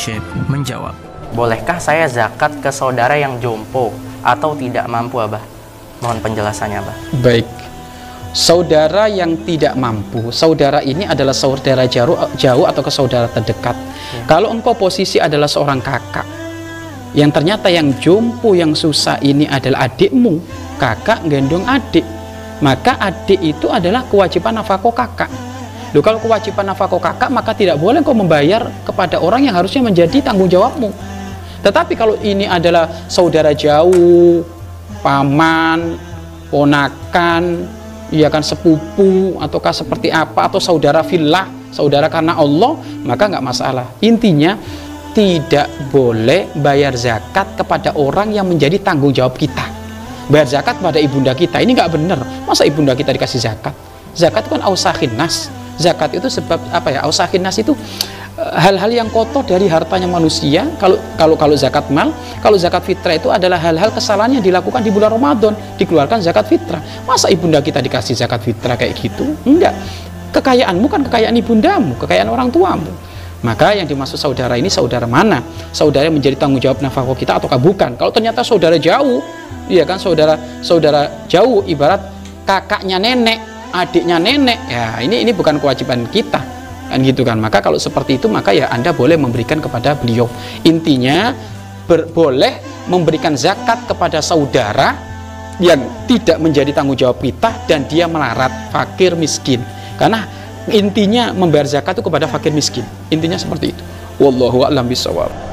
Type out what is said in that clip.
Syekh menjawab. Bolehkah saya zakat ke saudara yang jompo atau tidak mampu, Abah? Mohon penjelasannya, Abah. Baik. Saudara yang tidak mampu, saudara ini adalah saudara jauh, jauh atau ke saudara terdekat. Ya. Kalau engkau posisi adalah seorang kakak, yang ternyata yang jompo yang susah ini adalah adikmu, kakak gendong adik, maka adik itu adalah kewajiban nafkah kakak. Loh, kalau kewajiban nafkah kakak, maka tidak boleh engkau membayar kepada orang yang harusnya menjadi tanggung jawabmu. Tetapi kalau ini adalah saudara jauh, paman, ponakan, ya kan sepupu ataukah seperti apa atau saudara filah saudara karena Allah maka nggak masalah. Intinya tidak boleh bayar zakat kepada orang yang menjadi tanggung jawab kita. Bayar zakat pada ibunda kita ini nggak benar. Masa ibunda kita dikasih zakat? Zakat itu kan ausahin nas zakat itu sebab apa ya? Ausahin nas itu hal-hal yang kotor dari hartanya manusia. Kalau kalau kalau zakat mal kalau zakat fitrah itu adalah hal-hal kesalahan yang dilakukan di bulan Ramadan. Dikeluarkan zakat fitrah. Masa ibunda kita dikasih zakat fitrah kayak gitu? Enggak. Kekayaanmu kan kekayaan ibundamu kekayaan orang tuamu. Maka yang dimaksud saudara ini saudara mana? Saudara yang menjadi tanggung jawab nafkah kita ataukah bukan? Kalau ternyata saudara jauh iya kan? Saudara saudara jauh ibarat kakaknya nenek adiknya nenek. Ya ini ini bukan kewajiban kita. Kan gitu kan. Maka kalau seperti itu maka ya anda boleh memberikan kepada beliau. Intinya ber, boleh memberikan zakat kepada saudara yang tidak menjadi tanggung jawab kita dan dia melarat fakir miskin. Karena intinya membayar zakat itu kepada fakir miskin. Intinya seperti itu. Wallahu a'lam bishawab